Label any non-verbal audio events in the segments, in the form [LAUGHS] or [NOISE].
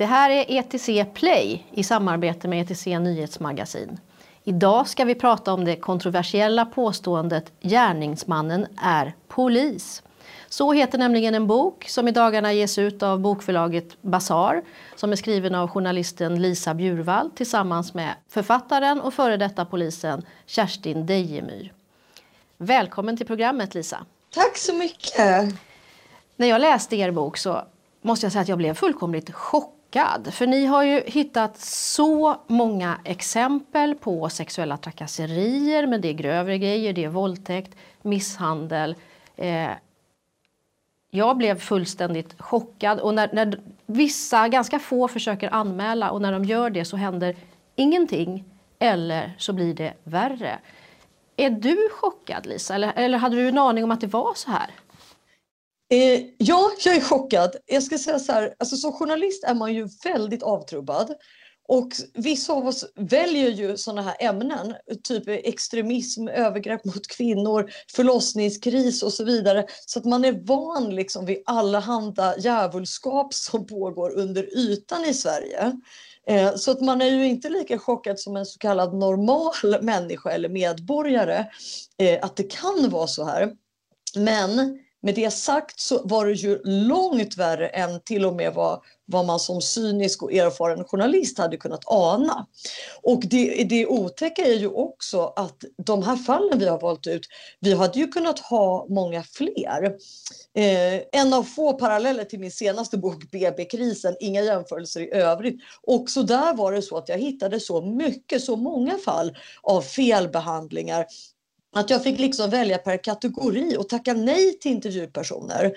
Det här är ETC Play i samarbete med ETC Nyhetsmagasin. Idag ska vi prata om det kontroversiella påståendet gärningsmannen är polis. Så heter nämligen en bok som i dagarna ges ut av bokförlaget Bazar som är skriven av journalisten Lisa Bjurvall tillsammans med författaren och före detta polisen Kerstin Dejemyr. Välkommen till programmet Lisa. Tack så mycket. När jag läste er bok så måste jag säga att jag blev fullkomligt chockad. För ni har ju hittat så många exempel på sexuella trakasserier, men det är grövre grejer, det är våldtäkt, misshandel. Eh, jag blev fullständigt chockad och när, när vissa, ganska få, försöker anmäla och när de gör det så händer ingenting eller så blir det värre. Är du chockad Lisa eller, eller hade du en aning om att det var så här? Eh, ja, jag är chockad. Jag ska säga så här, alltså som journalist är man ju väldigt avtrubbad. Och vissa av oss väljer ju sådana här ämnen, typ extremism, övergrepp mot kvinnor, förlossningskris och så vidare. Så att man är van liksom vid allehanda djävulskap som pågår under ytan i Sverige. Eh, så att man är ju inte lika chockad som en så kallad normal människa eller medborgare eh, att det kan vara så här. Men med det sagt så var det ju långt värre än till och med vad, vad man som cynisk och erfaren journalist hade kunnat ana. Och det, det otäcka är ju också att de här fallen vi har valt ut, vi hade ju kunnat ha många fler. Eh, en av få paralleller till min senaste bok BB-krisen, inga jämförelser i övrigt. Också där var det så att jag hittade så mycket, så många fall av felbehandlingar att jag fick liksom välja per kategori och tacka nej till intervjupersoner.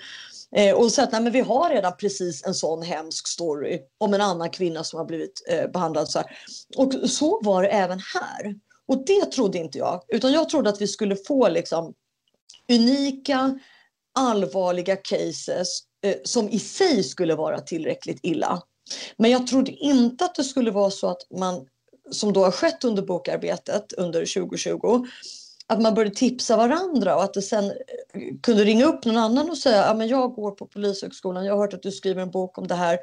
Eh, och säga att nej, men vi har redan precis en sån hemsk story om en annan kvinna som har blivit eh, behandlad så här. Och så var det även här. Och det trodde inte jag, utan jag trodde att vi skulle få liksom unika, allvarliga cases eh, som i sig skulle vara tillräckligt illa. Men jag trodde inte att det skulle vara så att man, som då har skett under bokarbetet under 2020, att man började tipsa varandra och att det sen eh, kunde ringa upp någon annan och säga att jag går på Polishögskolan, jag har hört att du skriver en bok om det här.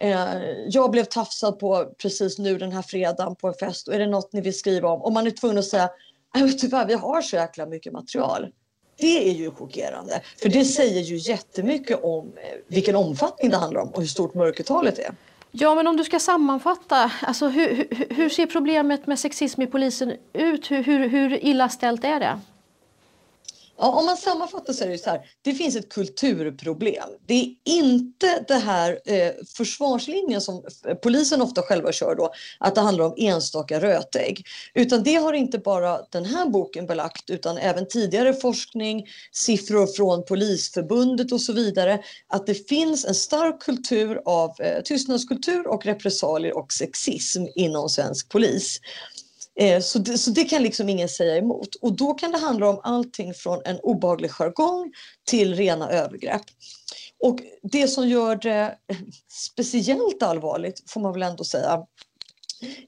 Eh, jag blev tafsad på precis nu den här fredagen på en fest och är det något ni vill skriva om? Och man är tvungen att säga tyvärr, vi har så jäkla mycket material. Det är ju chockerande, för det säger ju jättemycket om eh, vilken omfattning det handlar om och hur stort mörkertalet är. Ja, men om du ska sammanfatta, alltså hur, hur, hur ser problemet med sexism i polisen ut? Hur, hur, hur illa ställt är det? Ja, om man sammanfattar så är det så här, det finns ett kulturproblem. Det är inte det här eh, försvarslinjen som eh, polisen ofta själva kör då, att det handlar om enstaka rötägg. Utan det har inte bara den här boken belagt utan även tidigare forskning, siffror från Polisförbundet och så vidare. Att det finns en stark kultur av eh, tystnadskultur och repressalier och sexism inom svensk polis. Eh, så det, så det, kan liksom ingen säga emot. Och då kan det handla om allting från en obaglig jargong till rena övergrepp. Och det som gör det speciellt allvarligt, får man väl ändå säga,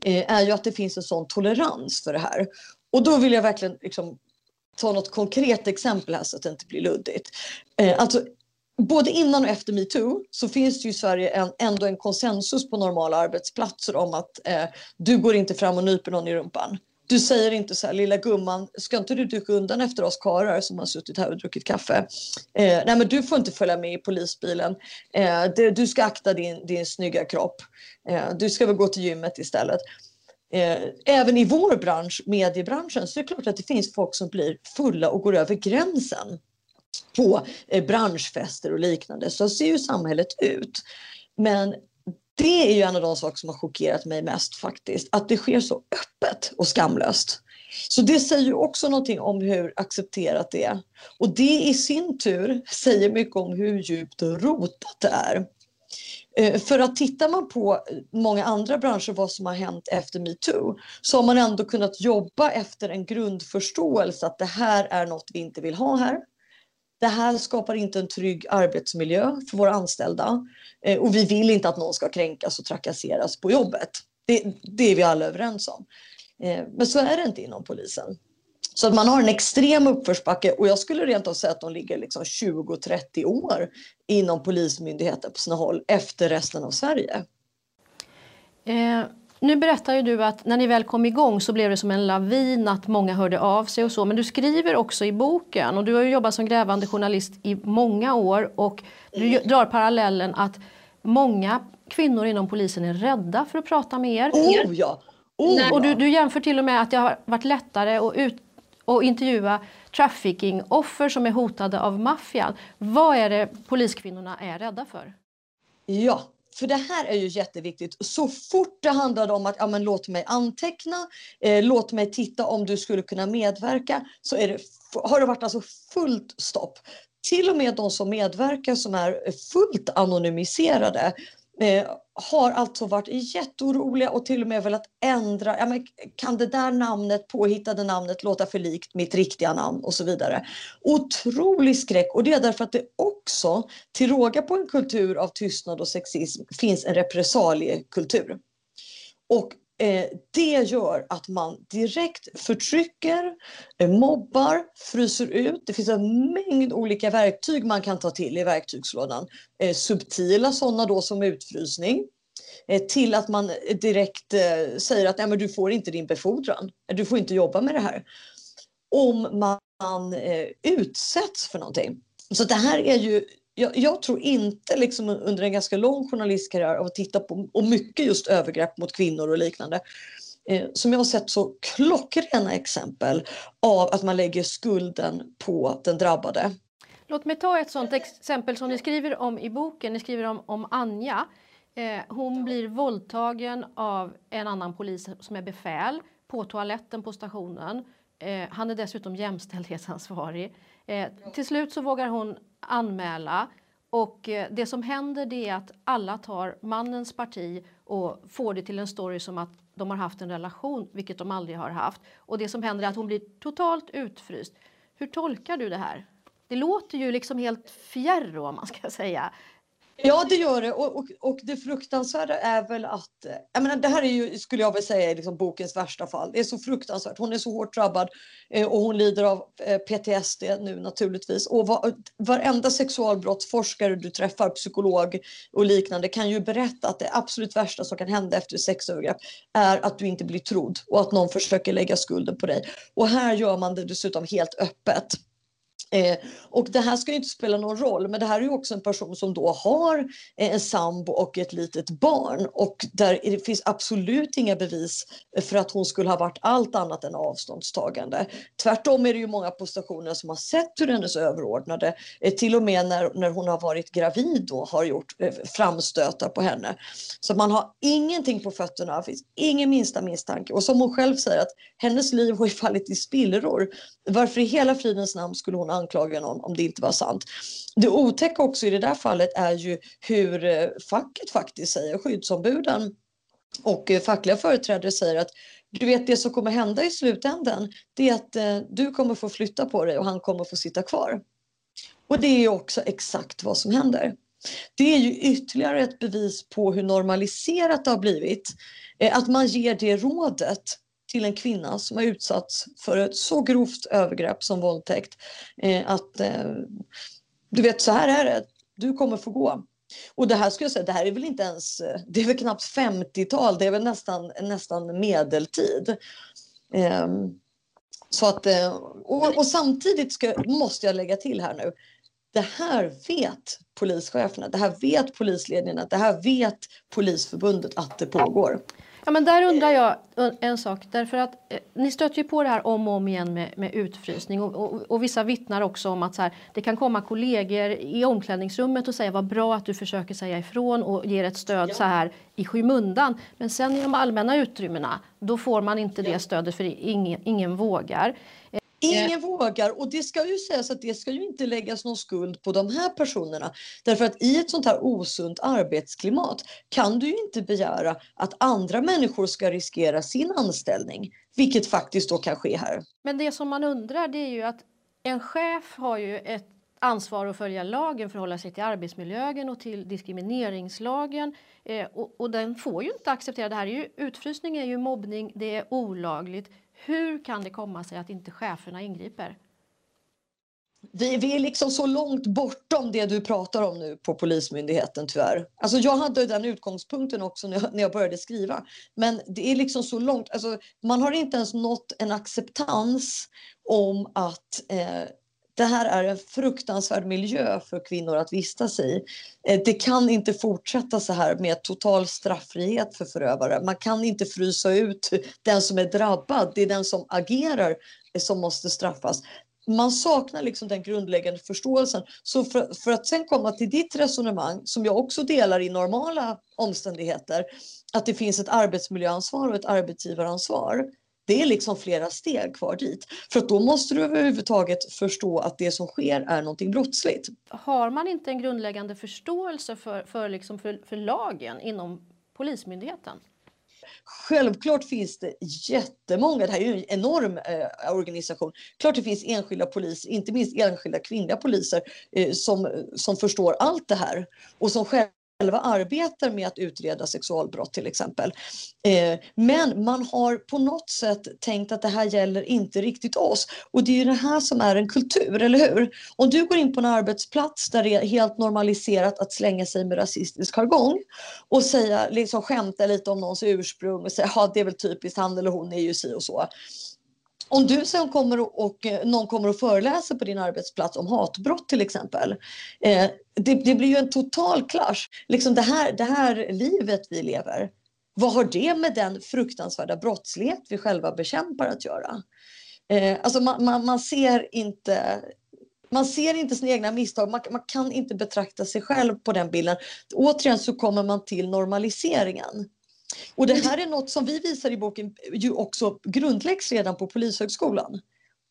eh, är ju att det finns en sån tolerans för det här. Och då vill jag verkligen liksom ta något konkret exempel här så att det inte blir luddigt. Eh, alltså både innan och efter metoo så finns det ju i Sverige en, ändå en konsensus på normala arbetsplatser om att eh, du går inte fram och nyper någon i rumpan. Du säger inte så här, lilla gumman, ska inte du dyka undan efter oss karlar som har suttit här och druckit kaffe? Eh, nej men du får inte följa med i polisbilen. Eh, det, du ska akta din, din snygga kropp. Eh, du ska väl gå till gymmet istället. Eh, även i vår bransch, mediebranschen, så är det klart att det finns folk som blir fulla och går över gränsen på eh, branschfester och liknande. Så ser ju samhället ut. Men det är ju en av de saker som har chockerat mig mest faktiskt. Att det sker så öppet och skamlöst. Så det säger ju också någonting om hur accepterat det är. Och det i sin tur säger mycket om hur djupt rotat det är. Eh, för att tittar man på många andra branscher, vad som har hänt efter metoo, så har man ändå kunnat jobba efter en grundförståelse att det här är något vi inte vill ha här. Det här skapar inte en trygg arbetsmiljö för våra anställda eh, och vi vill inte att någon ska kränkas och trakasseras på jobbet. Det, det är vi alla överens om. Eh, men så är det inte inom polisen. Så att man har en extrem uppförsbacke och jag skulle rent av säga att de ligger liksom 20-30 år inom Polismyndigheten på sina håll efter resten av Sverige. Eh, nu berättar ju du att när ni väl kom igång så blev det som en lavin att många hörde av sig och så. Men du skriver också i boken och du har jobbat som grävande journalist i många år och du drar parallellen att många kvinnor inom polisen är rädda för att prata med er. Oh ja! Oh, och du, du jämför till och med att det har varit lättare att, ut, att intervjua trafficking-offer som är hotade av maffian. Vad är det poliskvinnorna är rädda för? Ja, för det här är ju jätteviktigt. Så fort det handlade om att ja, men låt mig anteckna, eh, låt mig titta om du skulle kunna medverka, så är det, har det varit alltså fullt stopp. Till och med de som medverkar som är fullt anonymiserade eh, har alltså varit jätteoroliga och till och med velat ändra, ja, men kan det där namnet, påhittade namnet låta för likt mitt riktiga namn och så vidare. Otrolig skräck och det är därför att det också, till råga på en kultur av tystnad och sexism, finns en repressaliekultur. Och Eh, det gör att man direkt förtrycker, eh, mobbar, fryser ut. Det finns en mängd olika verktyg man kan ta till i verktygslådan. Eh, subtila sådana då som utfrysning. Till att man direkt säger att Nej, men du får inte din befordran. Du får inte jobba med det här. Om man utsätts för någonting. Så det här är ju jag, jag, tror inte liksom under en ganska lång journalistkarriär av att titta på och mycket just övergrepp mot kvinnor och liknande eh, som jag har sett så klockrena exempel av att man lägger skulden på den drabbade. Låt mig ta ett sånt exempel som ni skriver om i boken. Ni skriver om, om Anja. Eh, hon blir våldtagen av en annan polis som är befäl på toaletten på stationen. Eh, han är dessutom jämställdhetsansvarig. Eh, till slut så vågar hon anmäla och eh, det som händer det är att alla tar mannens parti och får det till en story som att de har haft en relation, vilket de aldrig har haft. Och det som händer är att hon blir totalt utfryst. Hur tolkar du det här? Det låter ju liksom helt fjärr om man ska [LAUGHS] säga. Ja, det gör det. Och, och, och, det fruktansvärda är väl att... Jag menar, det här är ju, skulle jag väl säga, liksom bokens värsta fall. Det är så fruktansvärt. Hon är så hårt drabbad eh, och hon lider av eh, PTSD nu naturligtvis. Och var, varenda sexualbrottsforskare du träffar, psykolog och liknande, kan ju berätta att det absolut värsta som kan hända efter sexövergrepp är att du inte blir trodd och att någon försöker lägga skulden på dig. Och här gör man det dessutom helt öppet. Eh, och det här ska ju inte spela någon roll, men det här är ju också en person som då har eh, en sambo och ett litet barn och där det finns absolut inga bevis för att hon skulle ha varit allt annat än avståndstagande. Tvärtom är det ju många på stationen som har sett hur hennes överordnade, eh, till och med när, när hon har varit gravid då, har gjort eh, framstötar på henne. Så man har ingenting på fötterna, det finns ingen minsta misstanke. Och som hon själv säger att hennes liv har ju fallit i spillror. Varför i hela fridens namn skulle hon anklaga någon om det inte var sant. Det otäcka också i det där fallet är ju hur eh, facket faktiskt säger, skyddsombuden och eh, fackliga företrädare säger att du vet det som kommer hända i slutändan det är att eh, du kommer få flytta på dig och han kommer få sitta kvar. Och det är också exakt vad som händer. Det är ju ytterligare ett bevis på hur normaliserat det har blivit. Eh, att man ger det rådet till en kvinna som har utsatts för ett så grovt övergrepp som våldtäkt. Eh, att eh, du vet, så här är det. Du kommer få gå. Och det här skulle jag säga, det här är väl inte ens, det är väl knappt 50-tal, det är väl nästan, nästan medeltid. Eh, så att, eh, och, och samtidigt ska, måste jag lägga till här nu, det här vet polischeferna, det här vet polisledningarna det här vet Polisförbundet att det pågår. Ja, men där undrar jag en sak. Därför att eh, ni stöter ju på det här om och om igen med, med utfrysning. Och, och, och, vissa vittnar också om att så här, det kan komma kollegor i omklädningsrummet och säga vad bra att du försöker säga ifrån och ger ett stöd ja. så här i skymundan. Men sen i de allmänna utrymmena då får man inte det stödet för ingen, ingen vågar. Ingen vågar och det ska ju sägas att det ska ju inte läggas någon skuld på de här personerna. Därför att i ett sånt här osunt arbetsklimat kan du ju inte begära att andra människor ska riskera sin anställning. Vilket faktiskt då kan ske här. Men det som man undrar det är ju att en chef har ju ett ansvar att följa lagen, förhålla sig till arbetsmiljölagen och till diskrimineringslagen. Eh, och, och, den får ju inte acceptera det här. Är ju, utfrysning är ju mobbning, det är olagligt. Hur kan det komma sig att inte cheferna ingriper? Vi, vi är liksom så långt bortom det du pratar om nu på Polismyndigheten tyvärr. Alltså jag hade den utgångspunkten också när jag, när jag började skriva. Men det är liksom så långt, alltså man har inte ens nått en acceptans om att eh, det här är en fruktansvärd miljö för kvinnor att vistas i. Eh, det kan inte fortsätta så här med total strafffrihet för förövare. Man kan inte frysa ut den som är drabbad. Det är den som agerar som måste straffas man saknar liksom den grundläggande förståelsen. Så för, för, att sen komma till ditt resonemang, som jag också delar i normala omständigheter, att det finns ett arbetsmiljöansvar och ett arbetsgivaransvar. Det är liksom flera steg kvar dit. För att då måste du överhuvudtaget förstå att det som sker är någonting brottsligt. Har man inte en grundläggande förståelse för, för, liksom för, för lagen inom Polismyndigheten? Självklart finns det jättemånga, det här är ju en enorm eh, organisation. Klart det finns enskilda poliser, inte minst enskilda kvinnliga poliser eh, som, som förstår allt det här och som själva själva arbetar med att utreda sexualbrott till exempel. Eh, men man har på något sätt tänkt att det här gäller inte riktigt oss. Och det är ju det här som är en kultur, eller hur? Om du går in på en arbetsplats där det är helt normaliserat att slänga sig med rasistisk jargong och säga, liksom skämta lite om någons ursprung och säga att det är väl typiskt han eller hon är ju si och så om du sen kommer och, och, eh, någon kommer och föreläser på din arbetsplats om hatbrott till exempel. Eh, det, det, blir ju en total clash. Liksom det, här, det här livet vi lever, vad har det med den fruktansvärda brottslighet vi själva bekämpar att göra? Eh, alltså man, man, man, ser inte man ser inte sina egna misstag, man, man, kan inte betrakta sig själv på den bilden. Återigen så kommer man till normaliseringen. Och det här är något som vi visar i boken ju också grundläggs redan på Polishögskolan.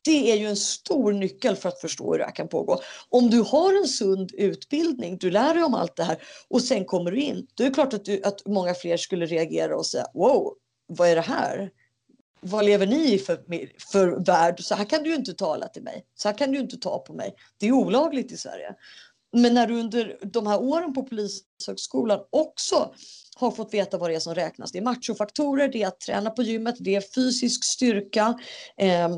Det är ju en stor nyckel för att förstå hur det här kan pågå. Om du har en sund utbildning, du lär dig om allt det här och sen kommer du in, då är det klart att, du, att många fler skulle reagera och säga wow, vad är det här? Vad lever ni i för, för värld? Så här kan du inte tala till mig. Så här kan du inte ta på mig. Det är olagligt i Sverige. Men när du under de här åren på Polishögskolan också har fått veta vad det är som räknas. Det är machofaktorer, det är att träna på gymmet, det är fysisk styrka, eh,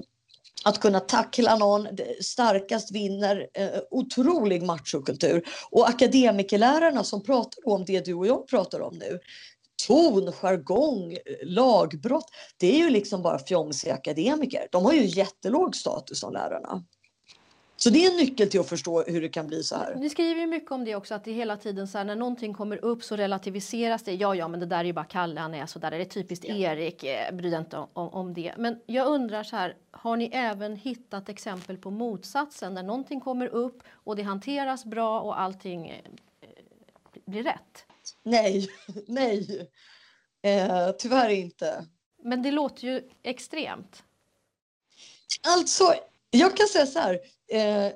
att kunna tackla någon, starkast vinner, eh, otrolig machokultur. Och akademikerlärarna som pratar om det du och jag pratar om nu, ton, jargong, lagbrott, det är ju liksom bara fjomsiga akademiker. De har ju jättelåg status som lärarna. Så det är en nyckel till att förstå hur det kan bli så här. Ni skriver ju mycket om det också, att det hela tiden så här, när någonting kommer upp så relativiseras det. Ja, ja, men det där är ju bara Kalle, han är så där. Det är typiskt ja. Erik, eh, bry dig inte om, om, det. Men jag undrar så här, har ni även hittat exempel på motsatsen, när någonting kommer upp och det hanteras bra och allting eh, blir rätt? Nej, [LAUGHS] nej, eh, tyvärr inte. Men det låter ju extremt. Alltså, jag kan säga så här. Eh,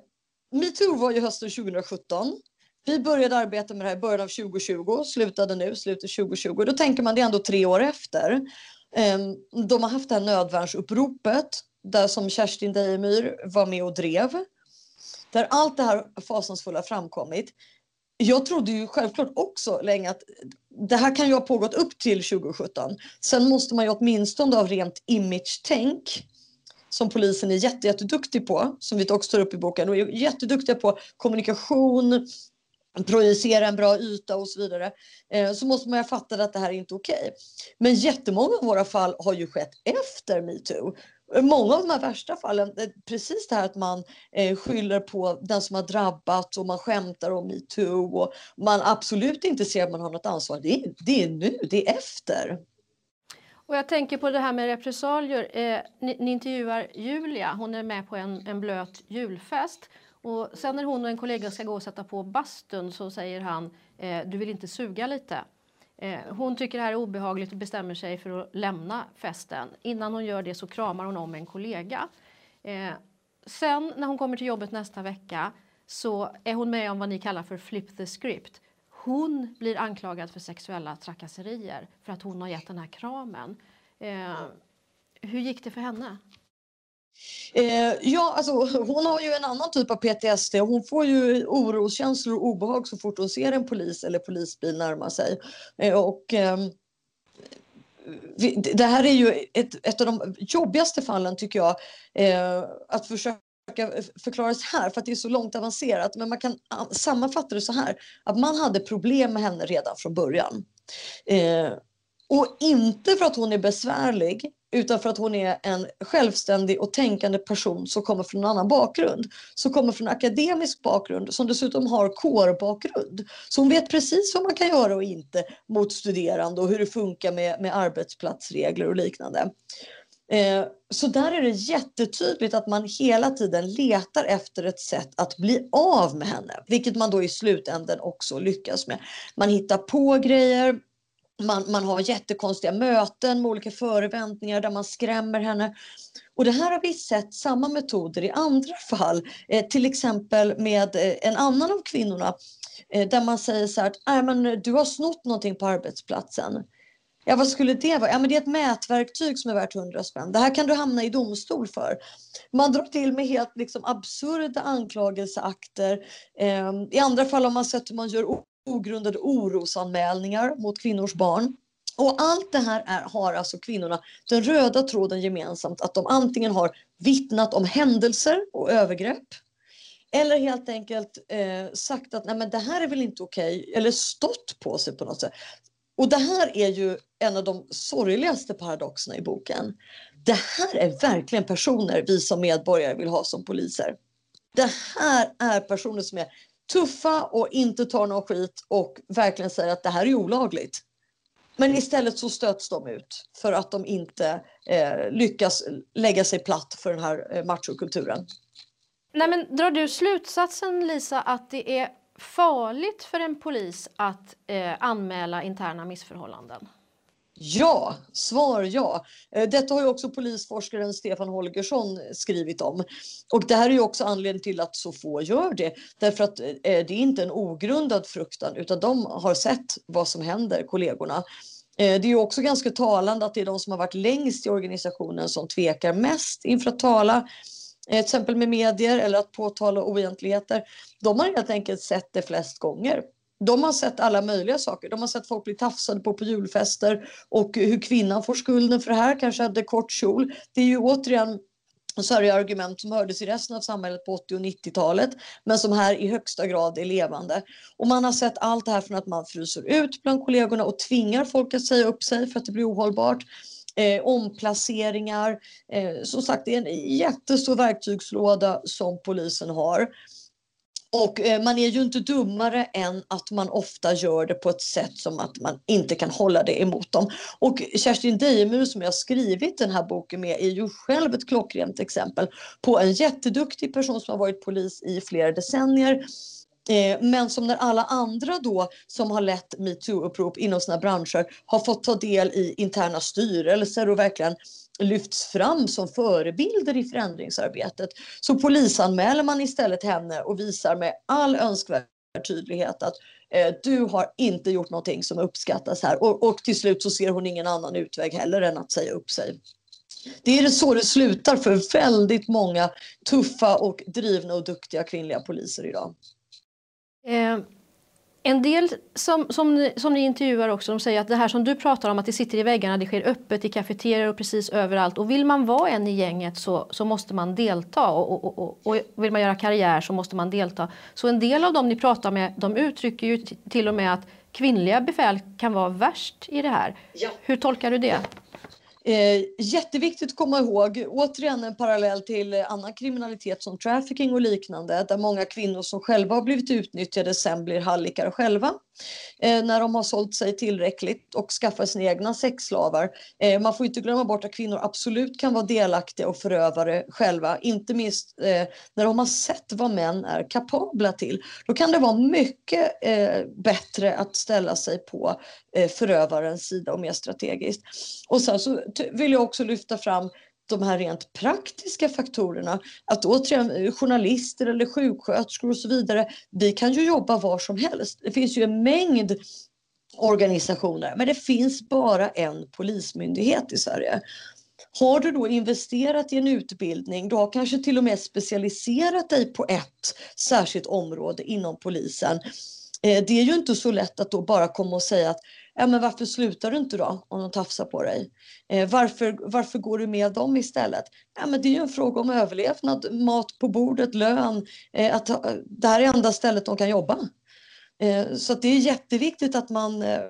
Metoo var ju hösten 2017. Vi började arbeta med det här i början av 2020, slutade nu, slutet 2020. Då tänker man det är ändå tre år efter. Ehm, de har haft det här nödvärnsuppropet där som Kerstin Dejemyr var med och drev. Där allt det här fasansfulla framkommit. Jag trodde ju självklart också länge att det här kan ju ha pågått upp till 2017. Sen måste man ju åtminstone av rent image-tänk som polisen är jätte, jätteduktig på, som vi också tar upp i boken, och är jätteduktiga på kommunikation, projicera en bra yta och så vidare, eh, så måste man ju fatta att det här är inte okej. Okay. Men jättemånga av våra fall har ju skett efter metoo. Många av de här värsta fallen, precis det här att man eh, skyller på den som har drabbats och man skämtar om metoo och man absolut inte ser att man har något ansvar. Det är, det är nu, det är efter. Och jag tänker på det här med repressalier. Eh, ni, ni, intervjuar Julia, hon är med på en, en blöt julfest. Och sen när hon och en kollega ska gå och sätta på bastun så säger han eh, du vill inte suga lite. Eh, hon tycker det här är obehagligt och bestämmer sig för att lämna festen. Innan hon gör det så kramar hon om en kollega. Eh, sen när hon kommer till jobbet nästa vecka så är hon med om vad ni kallar för flip the script. Hon blir anklagad för sexuella trakasserier för att hon har gett den här kramen. Eh, hur gick det för henne? Eh, ja, alltså, hon har ju en annan typ av PTSD. Hon får ju oroskänslor och obehag så fort hon ser en polis eller polisbil närma sig. Eh, och, eh, det här är ju ett, ett av de jobbigaste fallen tycker jag. Eh, att försöka Eh, förklara så här för att det är så långt avancerat. Men man kan ah, sammanfatta det så här att man hade problem med henne redan från början. Eh, och inte för att hon är besvärlig utan för att hon är en självständig och tänkande person som kommer från en annan bakgrund. Som kommer från en akademisk bakgrund, som dessutom har kårbakgrund. Så hon vet precis vad man kan göra och inte mot studerande och hur det funkar med, med arbetsplatsregler och liknande. Eh, så där är det jättetydligt att man hela tiden letar efter ett sätt att bli av med henne, vilket man då i slutänden också lyckas med. Man hittar på grejer, man, man har jättekonstiga möten med olika förväntningar där man skrämmer henne. Och det här har vi sett samma metoder i andra fall, eh, till exempel med eh, en annan av kvinnorna eh, där man säger så här att men du har snott någonting på arbetsplatsen. Ja, vad skulle det vara? Ja, men det är ett mätverktyg som är värt 100 spänn. Det här kan du hamna i domstol för. Man drar till med helt liksom, absurda anklagelseakter. Eh, I andra fall har man sett hur man gör ogrundade orosanmälningar mot kvinnors barn. Och allt det här är, har alltså kvinnorna den röda tråden gemensamt att de antingen har vittnat om händelser och övergrepp eller helt enkelt eh, sagt att Nej, men det här är väl inte okej okay, eller stått på sig på något sätt. Och det här är ju en av de sorgligaste paradoxerna i boken. Det här är verkligen personer vi som medborgare vill ha som poliser. Det här är personer som är tuffa och inte tar någon skit och verkligen säger att det här är olagligt. Men istället så stöts de ut för att de inte eh, lyckas lägga sig platt för den här eh, machokulturen. Nej, men drar du slutsatsen, Lisa, att det är farligt för en polis att eh, anmäla interna missförhållanden? Ja, svar ja. Eh, detta har ju också polisforskaren Stefan Holgersson skrivit om. Och det här är ju också anledningen till att så få gör det. Därför att eh, det är inte en ogrundad fruktan utan de har sett vad som händer, kollegorna. Eh, det är ju också ganska talande att det är de som har varit längst i organisationen som tvekar mest inför att tala Eh, till exempel med medier eller att påtala oegentligheter. De har helt enkelt sett det flest gånger. De har sett alla möjliga saker. De har sett folk bli tafsade på på julfester och hur kvinnan får skulden för det här, kanske hade kort kjol. Det är ju återigen så argument som hördes i resten av samhället på 80 och 90-talet men som här i högsta grad är levande. Och man har sett allt det här från att man fryser ut bland kollegorna och tvingar folk att säga upp sig för att det blir ohållbart. Eh, omplaceringar. Eh, som sagt, det är en jättestor verktygslåda som polisen har. Och eh, man är ju inte dummare än att man ofta gör det på ett sätt som att man inte kan hålla det emot dem. Och Kerstin Dejemur som jag skrivit den här boken med är ju själv ett klockrent exempel på en jätteduktig person som har varit polis i flera decennier Eh, men som när alla andra då som har lett metoo-upprop inom sina branscher har fått ta del i interna styrelser och verkligen lyfts fram som förebilder i förändringsarbetet. Så polisanmäler man istället henne och visar med all önskvärd tydlighet att eh, du har inte gjort någonting som uppskattas här och, och till slut så ser hon ingen annan utväg heller än att säga upp sig. Det är så det slutar för väldigt många tuffa och drivna och duktiga kvinnliga poliser idag. Eh, en del som, som, ni, som ni intervjuar också, de säger att det här som du pratar om att det sitter i väggarna, det sker öppet i kafeterior och precis överallt. Och vill man vara en i gänget så, så måste man delta och, och, och, och vill man göra karriär så måste man delta. Så en del av dem ni pratar med, de uttrycker ju till och med att kvinnliga befäl kan vara värst i det här. Ja. Hur tolkar du det? Eh, jätteviktigt att komma ihåg, återigen en parallell till annan kriminalitet som trafficking och liknande, där många kvinnor som själva har blivit utnyttjade sen blir hallickar själva eh, när de har sålt sig tillräckligt och skaffat sina egna sexslavar. Eh, man får inte glömma bort att kvinnor absolut kan vara delaktiga och förövare själva, inte minst eh, när de har sett vad män är kapabla till. Då kan det vara mycket eh, bättre att ställa sig på eh, förövarens sida och mer strategiskt. Och sen så vill jag också lyfta fram de här rent praktiska faktorerna. Att återigen eh, journalister eller sjuksköterskor och så vidare, vi kan ju jobba var som helst. Det finns ju en mängd organisationer, men det finns bara en polismyndighet i Sverige. Har du då investerat i en utbildning, du har kanske till och med specialiserat dig på ett särskilt område inom polisen. Eh, det är ju inte så lätt att då bara komma och säga att ja men varför slutar du inte då om de tafsar på dig? Eh, varför, varför går du med dem istället? Ja men det är ju en fråga om överlevnad, mat på bordet, lön, eh, att det här är enda stället de kan jobba. Eh, så det är jätteviktigt att man, eh,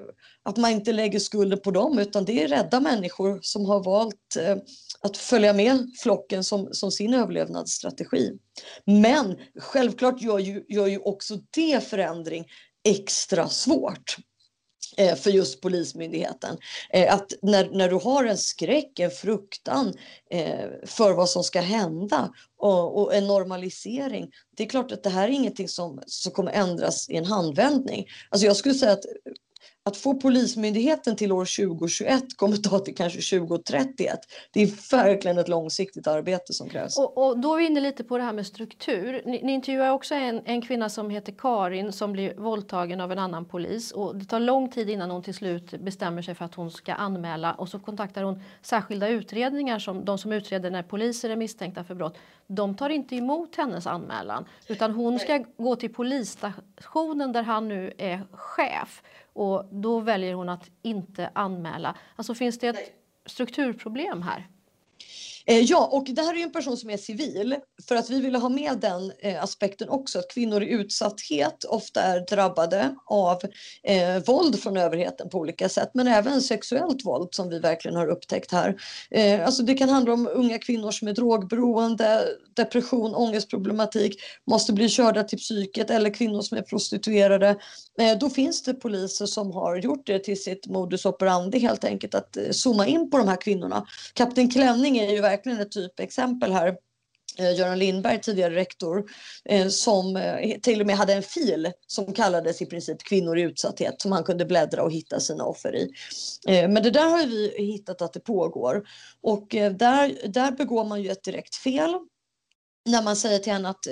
att man inte lägger skulden på dem utan det är rädda människor som har valt eh, att följa med flocken som, som sin överlevnadsstrategi. Men självklart gör ju, gör ju också det förändring extra svårt Eh, för just Polismyndigheten. Eh, att när, när du har en skräck, en fruktan eh, för vad som ska hända och, och, en normalisering. Det är klart att det här är ingenting som, som kommer ändras i en handvändning. Alltså jag skulle säga att att få Polismyndigheten till år 2021 kommer ta till kanske 2031. Det är verkligen ett långsiktigt arbete som krävs. Och, och då är vi inne lite på det här med struktur. Ni, ni intervjuar också en, en kvinna som heter Karin som blir våldtagen av en annan polis och det tar lång tid innan hon till slut bestämmer sig för att hon ska anmäla och så kontaktar hon särskilda utredningar som de som utreder när poliser är misstänkta för brott. De tar inte emot hennes anmälan utan hon ska gå till polisstationen där han nu är chef och då väljer hon att inte anmäla. Alltså finns det ett strukturproblem här? Eh, ja, och det här är en person som är civil för att vi ville ha med den eh, aspekten också, att kvinnor i utsatthet ofta är drabbade av eh, våld från överheten på olika sätt, men även sexuellt våld som vi verkligen har upptäckt här. Eh, alltså det kan handla om unga kvinnor som är drogberoende, depression, ångestproblematik, måste bli körda till psyket eller kvinnor som är prostituerade. Eh, då finns det poliser som har gjort det till sitt modus operandi helt enkelt, att eh, zooma in på de här kvinnorna. Kapten Klänning är ju verkligen ett typexempel här. Eh, Göran Lindberg, tidigare rektor, som till och med hade en fil som kallades i princip kvinnor i utsatthet som han kunde bläddra och hitta sina offer i. Men det där har vi hittat att det pågår och där, där begår man ju ett direkt fel när man säger till henne att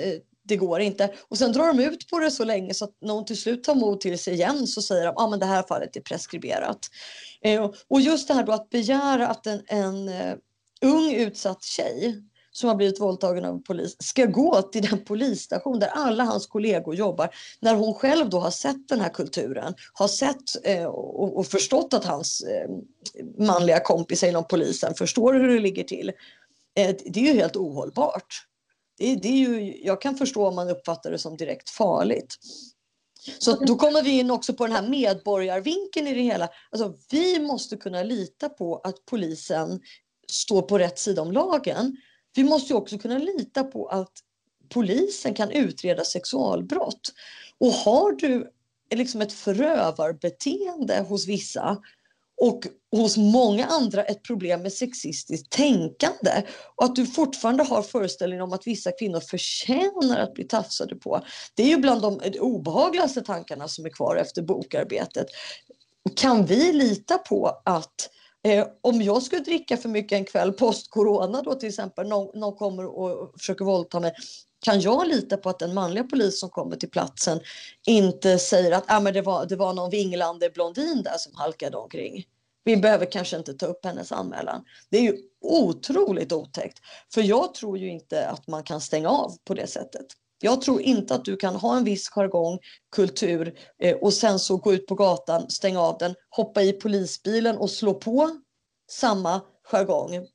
det går inte. Och sen drar de ut på det så länge så att när hon till slut tar mod till sig igen så säger de att ah, men det här fallet är preskriberat. Eh, och just det här då att begära att en, en eh, ung utsatt tjej som har blivit våldtagen av polis ska gå till den polisstation där alla hans kollegor jobbar när hon själv då har sett den här kulturen, har sett eh, och, och, förstått att hans eh, manliga kompis inom polisen förstår hur det ligger till. Eh, det är ju helt ohållbart. Det, det, är ju, jag kan förstå om man uppfattar det som direkt farligt. Så då kommer vi in också på den här medborgarvinkeln i det hela. Alltså, vi måste kunna lita på att polisen står på rätt sida om lagen. Vi måste också kunna lita på att polisen kan utreda sexualbrott. Och har du liksom ett förövarbeteende hos vissa och hos många andra ett problem med sexistiskt tänkande och att du fortfarande har föreställningen om att vissa kvinnor förtjänar att bli tafsade på. Det är ju bland de obehagligaste tankarna som är kvar efter bokarbetet. Kan vi lita på att Eh, om jag skulle dricka för mycket en kväll post-corona då till exempel, någon, någon kommer och försöker våldta mig, kan jag lita på att den manliga polis som kommer till platsen inte säger att ah, men det, var, det var någon vinglande blondin där som halkade omkring? Vi behöver kanske inte ta upp hennes anmälan. Det är ju otroligt otäckt. För jag tror ju inte att man kan stänga av på det sättet. Jag tror inte att du kan ha en viss jargong, kultur eh, och sen så gå ut på gatan, stänga av den, hoppa i polisbilen och slå på samma jargong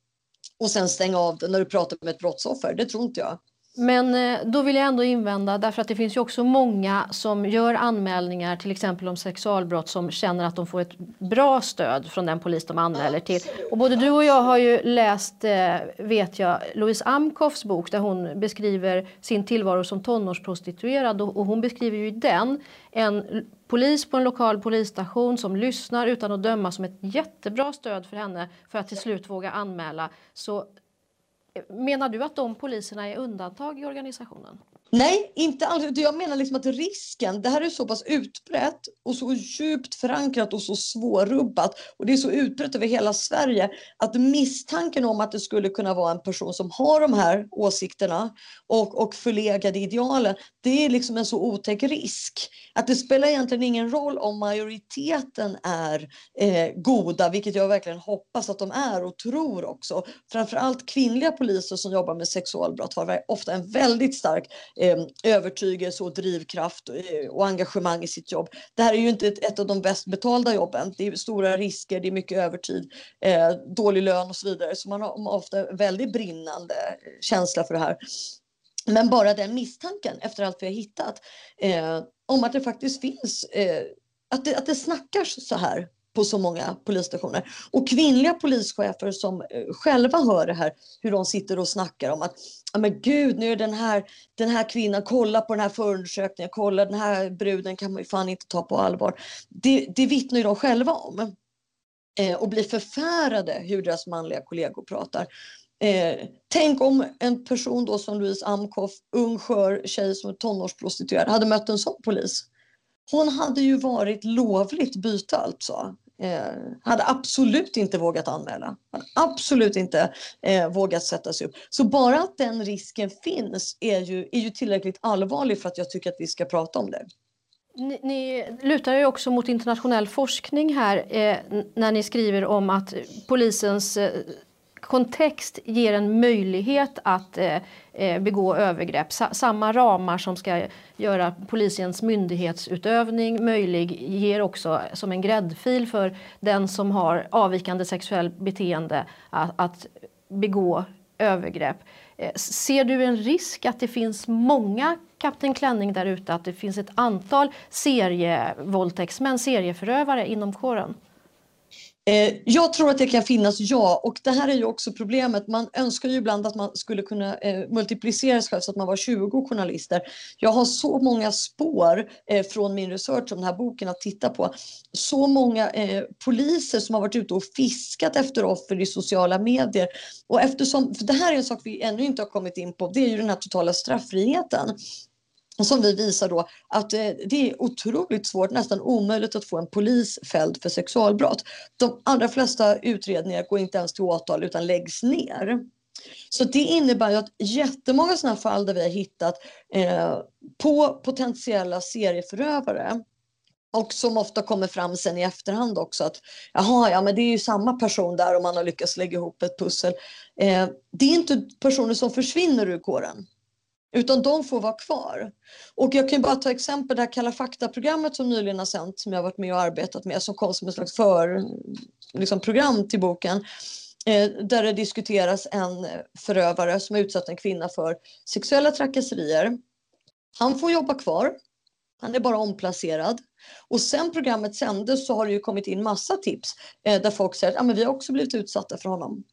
och sen stänga av den när du pratar med ett brottsoffer. Det tror inte jag. Men eh, då vill jag ändå invända därför att det finns ju också många som gör anmälningar till exempel om sexualbrott som känner att de får ett bra stöd från den polis de anmäler till. Och både du och jag har ju läst, eh, vet jag, Louise Amkoffs bok där hon beskriver sin tillvaro som tonårsprostituerad och hon beskriver ju i den en polis på en lokal polisstation som lyssnar utan att döma som ett jättebra stöd för henne för att till slut våga anmäla. Så Menar du att de poliserna är undantag i organisationen? Nej, inte alls. Jag menar liksom att risken, det här är så pass utbrett och så djupt förankrat och så svårrubbat och det är så utbrett över hela Sverige att misstanken om att det skulle kunna vara en person som har de här åsikterna och, och förlegade idealen, det är liksom en så otäck risk att det spelar egentligen ingen roll om majoriteten är eh, goda, vilket jag verkligen hoppas att de är och tror också. Framförallt kvinnliga poliser som jobbar med sexualbrott har ofta en väldigt stark Eh, övertygelse och drivkraft eh, och, engagemang i sitt jobb. Det här är ju inte ett, av de bäst betalda jobben. Det är stora risker, det är mycket övertid, eh, dålig lön och så vidare. Så man har ofta väldigt brinnande känsla för det här. Men bara den misstanken efter allt vi har hittat om att det faktiskt finns, att, det, att det snackas så här på så många polisstationer. Och kvinnliga polischefer som eh, själva hör det här, hur de sitter och snackar om att men gud, nu är den här, den här kvinnan, kolla på den här förundersökningen, kolla den här bruden kan man ju fan inte ta på allvar. Det, det vittnar ju de själva om. Eh, och blir förfärade hur deras manliga kollegor pratar. Eh, tänk om en person då som Louise Amkoff, ung skör tjej som är tonårsprostituerad, hade mött en sån polis. Hon hade ju varit lovligt byte alltså. Eh, hade absolut inte vågat anmäla. Hade absolut inte eh, vågat sätta sig upp. Så bara att den risken finns är ju, är ju tillräckligt allvarlig för att jag tycker att vi ska prata om det. Ni, ni lutar ju också mot internationell forskning här eh, när ni skriver om att polisens eh, kontext ger en möjlighet att eh, eh, begå övergrepp. Sa samma ramar som ska göra polisens myndighetsutövning möjlig ger också som en gräddfil för den som har avvikande sexuellt beteende att, att begå övergrepp. Eh, ser du en risk att det finns många Kapten Klänning där ute, att det finns ett antal serievåldtäktsmän, serieförövare inom kåren? Eh, jag tror att det kan finnas, ja. Och det här är ju också problemet. Man önskar ju ibland att man skulle kunna eh, multiplicera sig själv så att man var 20 journalister. Jag har så många spår eh, från min research om den här boken att titta på. Så många eh, poliser som har varit ute och fiskat efter offer i sociala medier. Och eftersom, för det här är en sak vi ännu inte har kommit in på, det är ju den här totala straffriheten som vi visar då att eh, det är otroligt svårt, nästan omöjligt att få en polis fälld för sexualbrott. De allra flesta utredningar går inte ens till åtal utan läggs ner. Så det innebär ju att jättemånga sådana fall där vi har hittat eh, på potentiella serieförövare och som ofta kommer fram sen i efterhand också att jaha, ja men det är ju samma person där och man har lyckats lägga ihop ett pussel. Eh, det är inte personer som försvinner ur kåren utan de får vara kvar. Och jag kan bara ta exempel det här Kalla fakta-programmet som nyligen har sänts som jag har varit med och arbetat med som kom som ett slags för, liksom program till boken. Eh, där det diskuteras en förövare som har utsatt en kvinna för sexuella trakasserier. Han får jobba kvar. Han är bara omplacerad. Och sen programmet sändes så har det ju kommit in massa tips eh, där folk säger att ah, men vi har också blivit utsatta för honom.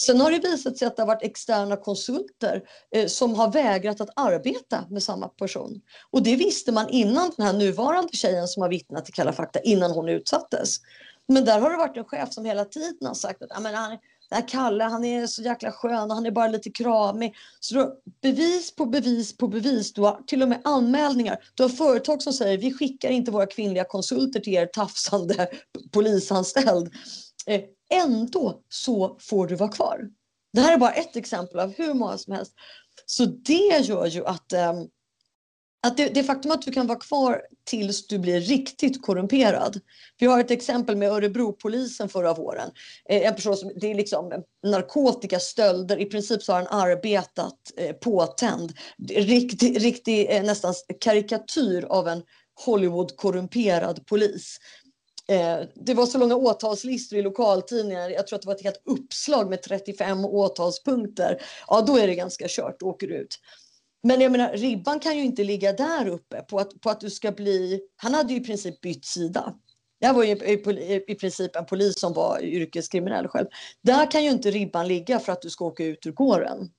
Sen har det visat sig att det har varit externa konsulter eh, som har vägrat att arbeta med samma person. Och det visste man innan den här nuvarande tjejen som har vittnat i Kalla fakta, innan hon utsattes. Men där har det varit en chef som hela tiden har sagt att han, den här Kalle, han är så jäkla skön och han är bara lite kramig. Så då, bevis på bevis på bevis. Du har till och med anmälningar. Du har företag som säger vi skickar inte våra kvinnliga konsulter till er tafsande [LAUGHS] polisanställd. Eh, Ändå så får du vara kvar. Det här är bara ett exempel av hur många som helst. Så det gör ju att, äm, att det, det faktum att du kan vara kvar tills du blir riktigt korrumperad. Vi har ett exempel med Örebropolisen förra våren. Eh, en person som, det är liksom narkotikastölder, i princip så har han arbetat eh, påtänd. Riktig, riktig eh, nästan karikatyr av en Hollywood korrumperad polis. Eh, det var så långa åtalslistor i lokaltidningar. Jag tror att det var ett helt uppslag med 35 åtalspunkter. Ja, då är det ganska kört. Då åker du ut. Men jag menar, ribban kan ju inte ligga där uppe på att, på att du ska bli... Han hade ju i princip bytt sida. Jag var ju i, i princip en polis som var yrkeskriminell själv. Där kan ju inte ribban ligga för att du ska åka ut ur kåren.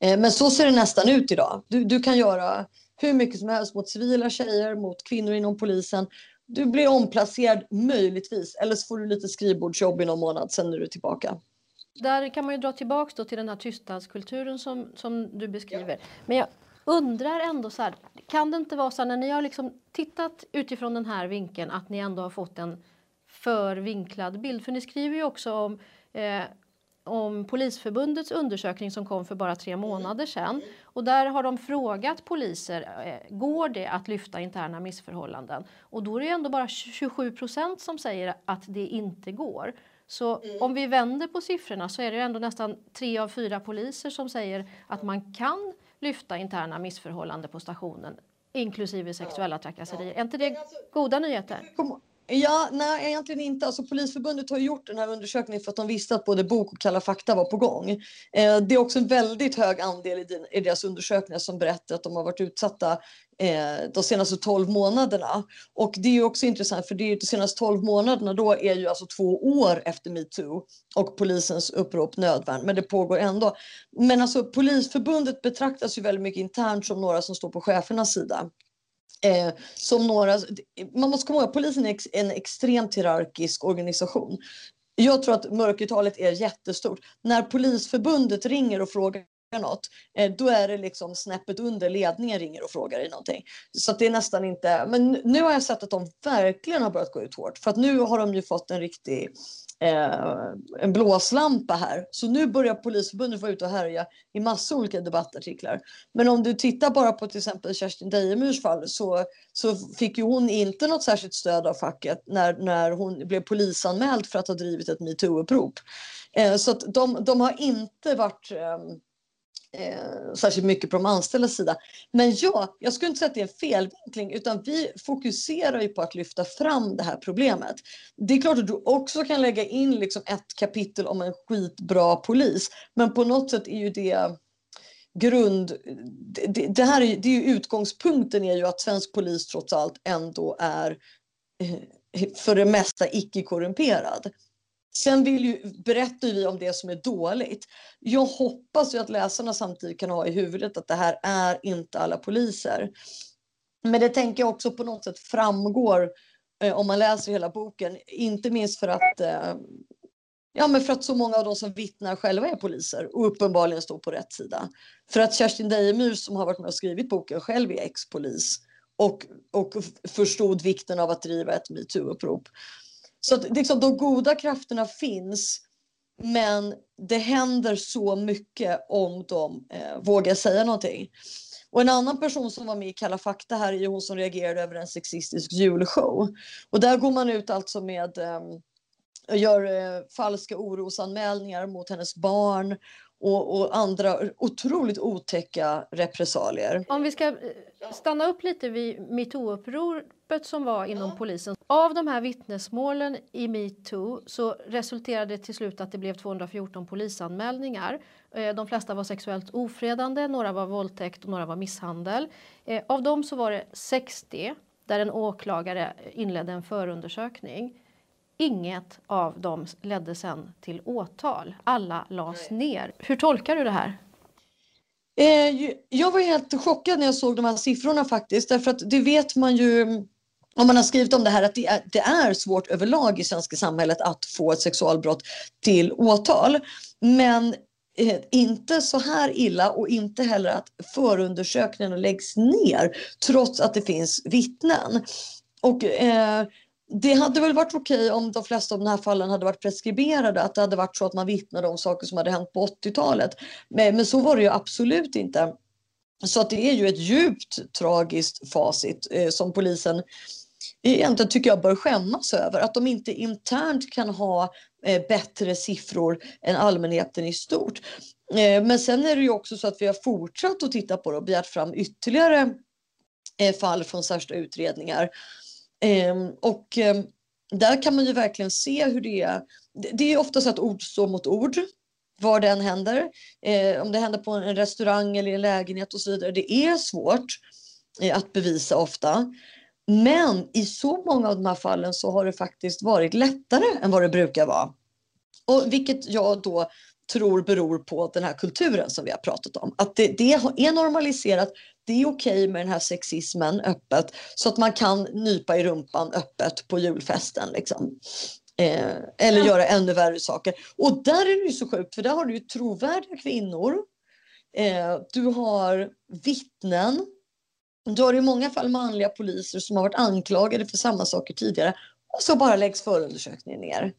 Eh, men så ser det nästan ut idag. Du, du kan göra hur mycket som helst mot civila tjejer, mot kvinnor inom polisen du blir omplacerad möjligtvis eller så får du lite skrivbordsjobb i någon månad, sen är du tillbaka. Där kan man ju dra tillbaka till den här tystnadskulturen som, som du beskriver. Ja. Men jag undrar ändå så här, kan det inte vara så här när ni har liksom tittat utifrån den här vinkeln att ni ändå har fått en för vinklad bild? För ni skriver ju också om eh, om Polisförbundets undersökning som kom för bara tre mm. månader sedan. Och där har de frågat poliser, eh, går det att lyfta interna missförhållanden? Och då är det ändå bara 27 procent som säger att det inte går. Så mm. om vi vänder på siffrorna så är det ändå nästan tre av fyra poliser som säger att man kan lyfta interna missförhållanden på stationen inklusive sexuella trakasserier. Är inte det goda nyheter? Ja, nej egentligen inte. Alltså, Polisförbundet har gjort den här undersökningen för att de visste att både bok och Kalla fakta var på gång. Eh, det är också en väldigt hög andel i, din, i deras undersökningar som berättar att de har varit utsatta eh, de senaste 12 månaderna. Och det är också intressant för det är de senaste 12 månaderna då är ju alltså två år efter metoo och polisens upprop nödvärn. Men det pågår ändå. Men alltså Polisförbundet betraktas ju väldigt mycket internt som några som står på chefernas sida. Eh, som några, man måste komma ihåg att polisen är en extremt hierarkisk organisation. Jag tror att mörkertalet är jättestort. När Polisförbundet ringer och frågar något, eh, då är det liksom snäppet under ledningen ringer och frågar dig någonting. Så det är nästan inte, men nu har jag sett att de verkligen har börjat gå ut hårt. För att nu har de ju fått en riktig eh, en blåslampa här. Så nu börjar Polisförbundet vara ute och härja i massa olika debattartiklar. Men om du tittar bara på till exempel Kerstin Dejemyrs fall så, så fick ju hon inte något särskilt stöd av facket när, när hon blev polisanmäld för att ha drivit ett metoo-upprop. Eh, så att de, de har inte varit eh, eh, särskilt mycket på de anställdas sida. Men ja, jag skulle inte säga att det är en felvinkling utan vi fokuserar ju på att lyfta fram det här problemet. Det är klart att du också kan lägga in liksom ett kapitel om en skitbra polis men på något sätt är ju det grund... Det, det här är, det är ju utgångspunkten är ju att svensk polis trots allt ändå är eh, för det mesta icke korrumperad. Sen vill ju, berättar vi om det som är dåligt. Jag hoppas ju att läsarna samtidigt kan ha i huvudet att det här är inte alla poliser. Men det tänker jag också på något sätt framgår eh, om man läser hela boken. Inte minst för att, eh, ja, men för att så många av de som vittnar själva är poliser och uppenbarligen står på rätt sida. För att Kerstin Dejemyr som har varit med och skrivit boken själv är ex-polis och, och förstod vikten av att driva ett metoo-upprop. Så att liksom, de goda krafterna finns men det händer så mycket om de eh, vågar säga någonting. Och en annan person som var med i Kalla fakta här är hon som reagerade över en sexistisk julshow. Och där går man ut alltså med eh, gör eh, falska orosanmälningar mot hennes barn och, och, andra otroligt otäcka repressalier. Om vi ska eh, stanna upp lite vid metoo-uppropet som var inom polisen. Av de här vittnesmålen i metoo så resulterade det till slut att det blev 214 polisanmälningar. Eh, de flesta var sexuellt ofredande, några var våldtäkt och några var misshandel. Eh, av dem så var det 60 där en åklagare inledde en förundersökning. Inget av dem ledde sen till åtal. Alla lades ner. Hur tolkar du det här? Eh, jag var helt chockad när jag såg de här siffrorna faktiskt. Därför att det vet man ju om man har skrivit om det här att det är, det är svårt överlag i svenska samhället att få ett sexualbrott till åtal. Men eh, inte så här illa och inte heller att förundersökningarna läggs ner trots att det finns vittnen. Och eh, det hade väl varit okej om de flesta av de här fallen hade varit preskriberade, att det hade varit så att man vittnade om saker som hade hänt på 80-talet. Men, men så var det ju absolut inte. Så att det är ju ett djupt tragiskt facit eh, som polisen egentligen tycker jag bör skämmas över. Att de inte internt kan ha eh, bättre siffror än allmänheten i stort. Eh, men sen är det ju också så att vi har fortsatt att titta på det och begärt fram ytterligare eh, fall från särskilda utredningar ehm, och ehm, där kan man ju verkligen se hur det är. Det är ofta så att ord står mot ord var det än händer. Eh, om det händer på en restaurang eller i en lägenhet och så vidare. Det är svårt eh, att bevisa ofta. Men i så många av de här fallen så har det faktiskt varit lättare än vad det brukar vara. Och vilket jag då tror beror på den här kulturen som vi har pratat om. Att det, det är normaliserat det är okej med den här sexismen öppet så att man kan nypa i rumpan öppet på julfesten. Liksom. Eh, eller ja. göra ännu värre saker. Och där är det så sjukt för där har du ju trovärdiga kvinnor. Eh, du har vittnen. Du har i många fall manliga poliser som har varit anklagade för samma saker tidigare. Och så bara läggs förundersökningen ner.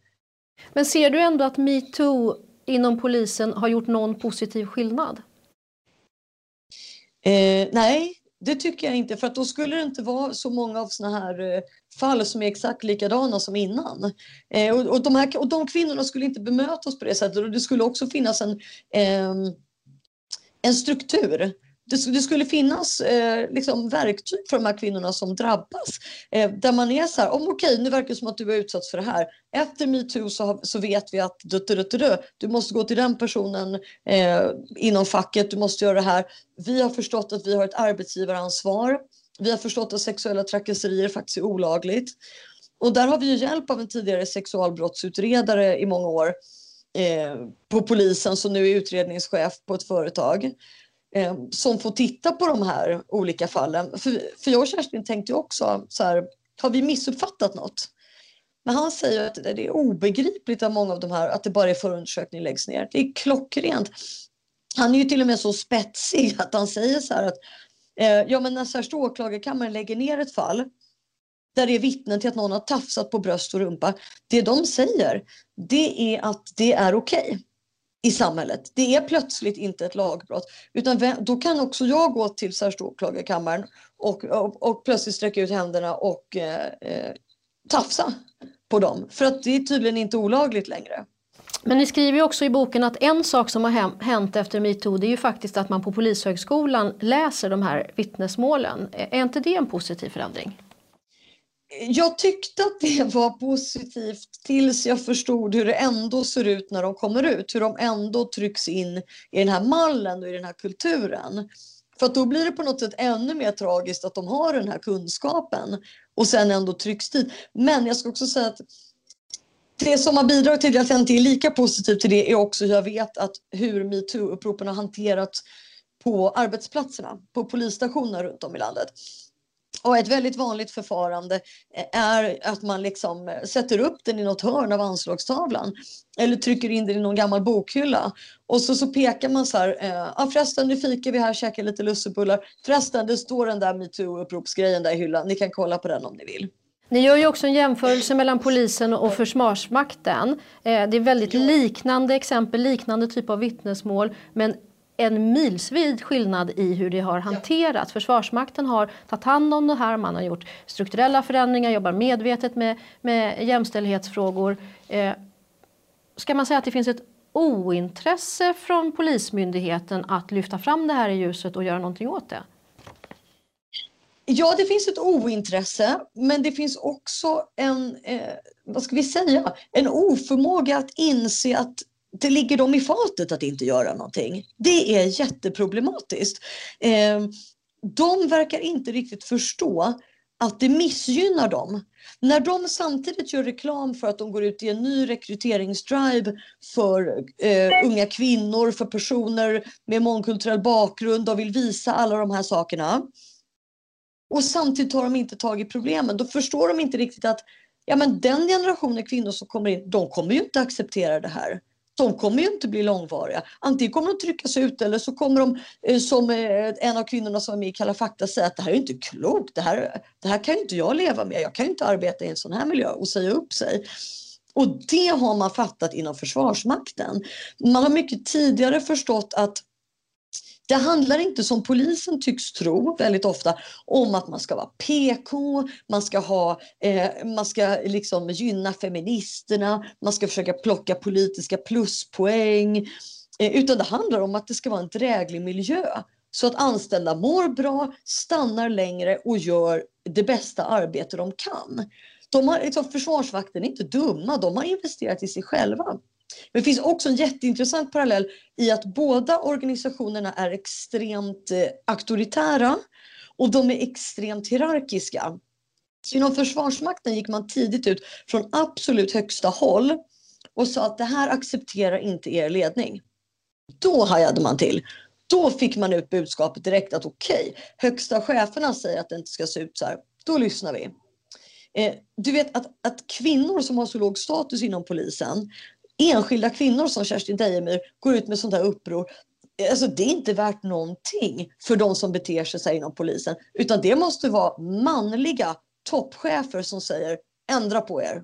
Men ser du ändå att metoo inom polisen har gjort någon positiv skillnad? Eh, nej, det tycker jag inte för att då skulle det inte vara så många av såna här eh, fall som är exakt likadana som innan. Eh, och, och, de här, och de kvinnorna skulle inte bemötas på det sättet och det skulle också finnas en, eh, en struktur det, det skulle finnas eh, liksom verktyg för de här kvinnorna som drabbas. Eh, där man är så här, om okej, nu verkar det som att du har utsatts för det här. Efter metoo så, så vet vi att du, du, du, du måste gå till den personen eh, inom facket, du måste göra det här. Vi har förstått att vi har ett arbetsgivaransvar. Vi har förstått att sexuella trakasserier faktiskt är olagligt. Och där har vi ju hjälp av en tidigare sexualbrottsutredare i många år eh, på polisen som nu är utredningschef på ett företag eh, som får titta på de här olika fallen. För, för jag och Kerstin tänkte också så här, har vi missuppfattat något? Men han säger att det är obegripligt att många av de här, att det bara är förundersökning läggs ner. Det är klockrent. Han är ju till och med så spetsig att han säger så här att eh, ja men när särskilt åklagarkammaren lägger ner ett fall där det är vittnen till att någon har tafsat på bröst och rumpa. Det de säger det är att det är okej. Okay i samhället. Det är plötsligt inte ett lagbrott. Utan då kan också jag gå till särskilt åklagarkammaren och, och, och, plötsligt sträcka ut händerna och eh, eh, tafsa på dem. För att det är tydligen inte olagligt längre. Men ni skriver också i boken att en sak som har hänt efter metoo det är ju faktiskt att man på Polishögskolan läser de här vittnesmålen. Är inte det en positiv förändring? Jag tyckte att det var positivt tills jag förstod hur det ändå ser ut när de kommer ut. Hur de ändå trycks in i den här mallen och i den här kulturen. För då blir det på något sätt ännu mer tragiskt att de har den här kunskapen och sen ändå trycks dit. Men jag ska också säga att det som har bidragit till att jag inte är lika positiv till det är också hur jag vet att hur metoo-uppropen har hanterats på arbetsplatserna, på polisstationer runt om i landet. Och ett väldigt vanligt förfarande eh, är att man liksom eh, sätter upp den i något hörn av anslagstavlan eller trycker in den i någon gammal bokhylla. Och så, så pekar man så här, eh, ah, förresten nu fikar vi här, käkar lite lussebullar. Förresten det står den där metoo-uppropsgrejen där i hyllan, ni kan kolla på den om ni vill. Ni gör ju också en jämförelse mellan polisen och Försvarsmakten. Det är väldigt liknande exempel, liknande typ av vittnesmål men en milsvid skillnad i hur det har hanterats. Försvarsmakten har tagit hand om det här, man har gjort strukturella förändringar, jobbar medvetet med, med jämställdhetsfrågor. Eh, ska man säga att det finns ett ointresse från Polismyndigheten att lyfta fram det här i ljuset och göra någonting åt det? Ja, det finns ett ointresse, men det finns också en, eh, vad ska vi säga, en oförmåga att inse att det ligger dem i fatet att inte göra någonting. Det är jätteproblematiskt. Eh, de verkar inte riktigt förstå att det missgynnar dem. När de samtidigt gör reklam för att de går ut i en ny rekryteringsdrive för eh, unga kvinnor, för personer med mångkulturell bakgrund och vill visa alla de här sakerna. Och samtidigt tar de inte tag i problemen. Då förstår de inte riktigt att ja, men den generationen kvinnor som kommer in, de kommer ju inte acceptera det här de kommer ju inte bli långvariga. Antingen kommer de tryckas ut eller så kommer de eh, som eh, en av kvinnorna som är med i Kalla fakta säga att det här är inte klokt. Det här, det här kan inte jag leva med. Jag kan inte arbeta i en sån här miljö och säga upp sig. Och det har man fattat inom Försvarsmakten. Man har mycket tidigare förstått att det handlar inte som polisen tycks tro väldigt ofta om att man ska vara PK, man ska, ha, eh, man ska liksom gynna feministerna, man ska försöka plocka politiska pluspoäng. Eh, utan det handlar om att det ska vara en dräglig miljö så att anställda mår bra, stannar längre och gör det bästa arbete de kan. De har, liksom, Försvarsvakten är inte dumma, de har investerat i sig själva. Men det finns också en jätteintressant parallell i att båda organisationerna är extremt eh, auktoritära och de är extremt hierarkiska. Så inom Försvarsmakten gick man tidigt ut från absolut högsta håll och sa att det här accepterar inte er ledning. Då hajade man till. Då fick man ut budskapet direkt att okej, okay, högsta cheferna säger att det inte ska se ut så här. Då lyssnar vi. Eh, du vet att, att kvinnor som har så låg status inom polisen, enskilda kvinnor som Kerstin Dejemyr går ut med sånt här uppror. Alltså det är inte värt någonting för de som beter sig så inom polisen. Utan det måste vara manliga toppchefer som säger ändra på er.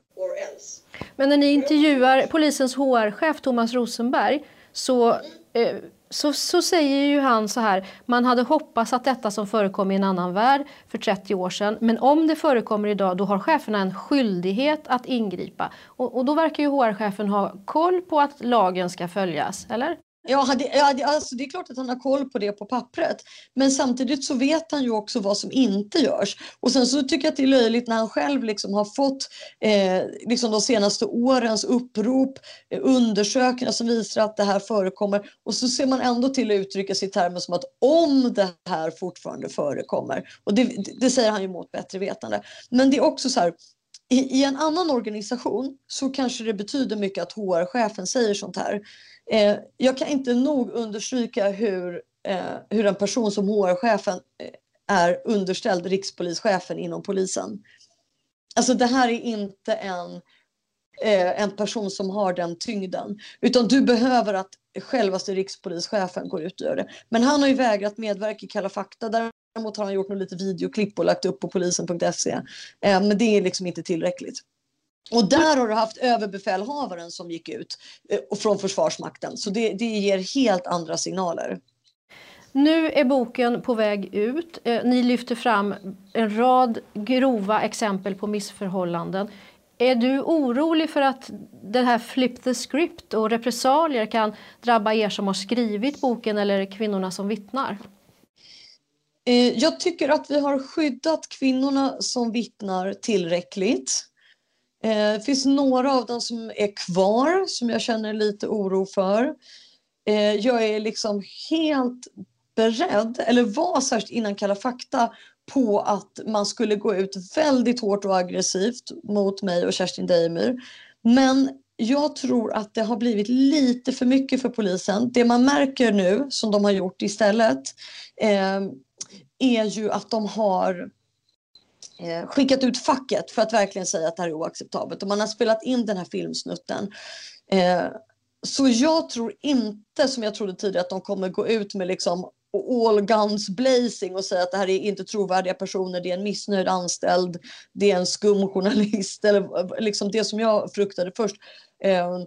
Men när ni intervjuar polisens HR-chef Thomas Rosenberg så eh, så, så säger ju han så här, man hade hoppats att detta som förekom i en annan värld för 30 år sedan, men om det förekommer idag då har cheferna en skyldighet att ingripa. Och, och då verkar ju HR-chefen ha koll på att lagen ska följas, eller? Ja, det, ja alltså det är klart att han har koll på det på pappret. Men samtidigt så vet han ju också vad som inte görs. Och sen så tycker jag att det är löjligt när han själv liksom har fått eh, liksom de senaste årens upprop, eh, undersökningar som visar att det här förekommer. Och så ser man ändå till att uttrycka sig i termer som att om det här fortfarande förekommer. Och det, det säger han ju mot bättre vetande. Men det är också så här, i, en annan organisation så kanske det betyder mycket att HR-chefen säger sånt här. Eh, jag kan inte nog understryka hur, eh, hur en person som HR-chefen eh, är underställd rikspolischefen inom polisen. Alltså det här är inte en, eh, en person som har den tyngden. Utan du behöver att självaste rikspolischefen går ut och gör det. Men han har ju vägrat medverka i Kalla fakta. Däremot har han gjort lite videoklipp och lagt upp på polisen.se. Eh, men det är liksom inte tillräckligt. Och där har du haft överbefälhavaren som gick ut eh, från Försvarsmakten. Så det, det ger helt andra signaler. Nu är boken på väg ut. Eh, ni lyfter fram en rad grova exempel på missförhållanden. Är du orolig för att det här flip the script och repressalier kan drabba er som har skrivit boken eller kvinnorna som vittnar? Eh, jag tycker att vi har skyddat kvinnorna som vittnar tillräckligt. Eh, det finns några av dem som är kvar som jag känner lite oro för. Eh, jag är liksom helt beredd, eller var särskilt innan Kalla fakta, på att man skulle gå ut väldigt hårt och aggressivt mot mig och Kerstin Deimyr. Men jag tror att det har blivit lite för mycket för polisen. Det man märker nu, som de har gjort istället, eh, är ju att de har eh, skickat ut facket för att verkligen säga att det här är oacceptabelt. Och man har spelat in den här filmsnutten. Eh, så jag tror inte, som jag trodde tidigare, att de kommer gå ut med liksom all guns blazing och säga att det här är inte trovärdiga personer, det är en missnöjd anställd, det är en skum journalist eller liksom det som jag fruktade först. Eh,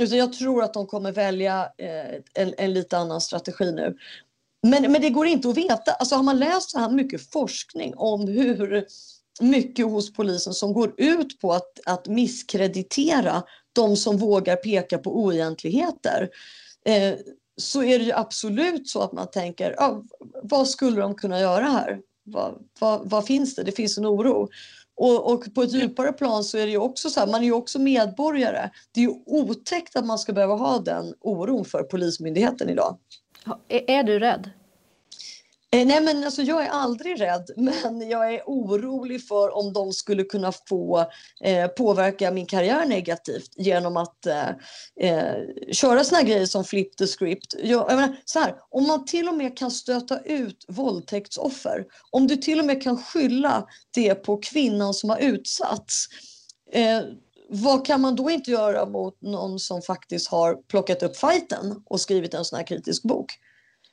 utan jag tror att de kommer välja eh, en, en lite annan strategi nu. Men, men det går inte att veta. Alltså har man läst så här mycket forskning om hur mycket hos polisen som går ut på att, att misskreditera de som vågar peka på oegentligheter. Eh, så är det ju absolut så att man tänker, ah, vad skulle de kunna göra här? Vad, vad, vad finns det? Det finns en oro. Och, och, på ett djupare plan så är det ju också så här, man är ju också medborgare. Det är ju otäckt att man ska behöva ha den oron för Polismyndigheten idag. Är, du rädd? Eh, nej men alltså jag är aldrig rädd [LAUGHS] men jag är orolig för om de skulle kunna få eh, påverka min karriär negativt genom att eh, eh, köra såna grejer som flip the script. Jag, jag menar, så här, om man till och med kan stöta ut våldtäktsoffer, om du till och med kan skylla det på kvinnan som har utsatts eh, vad kan man då inte göra mot någon som faktiskt har plockat upp fighten och skrivit en sån här kritisk bok?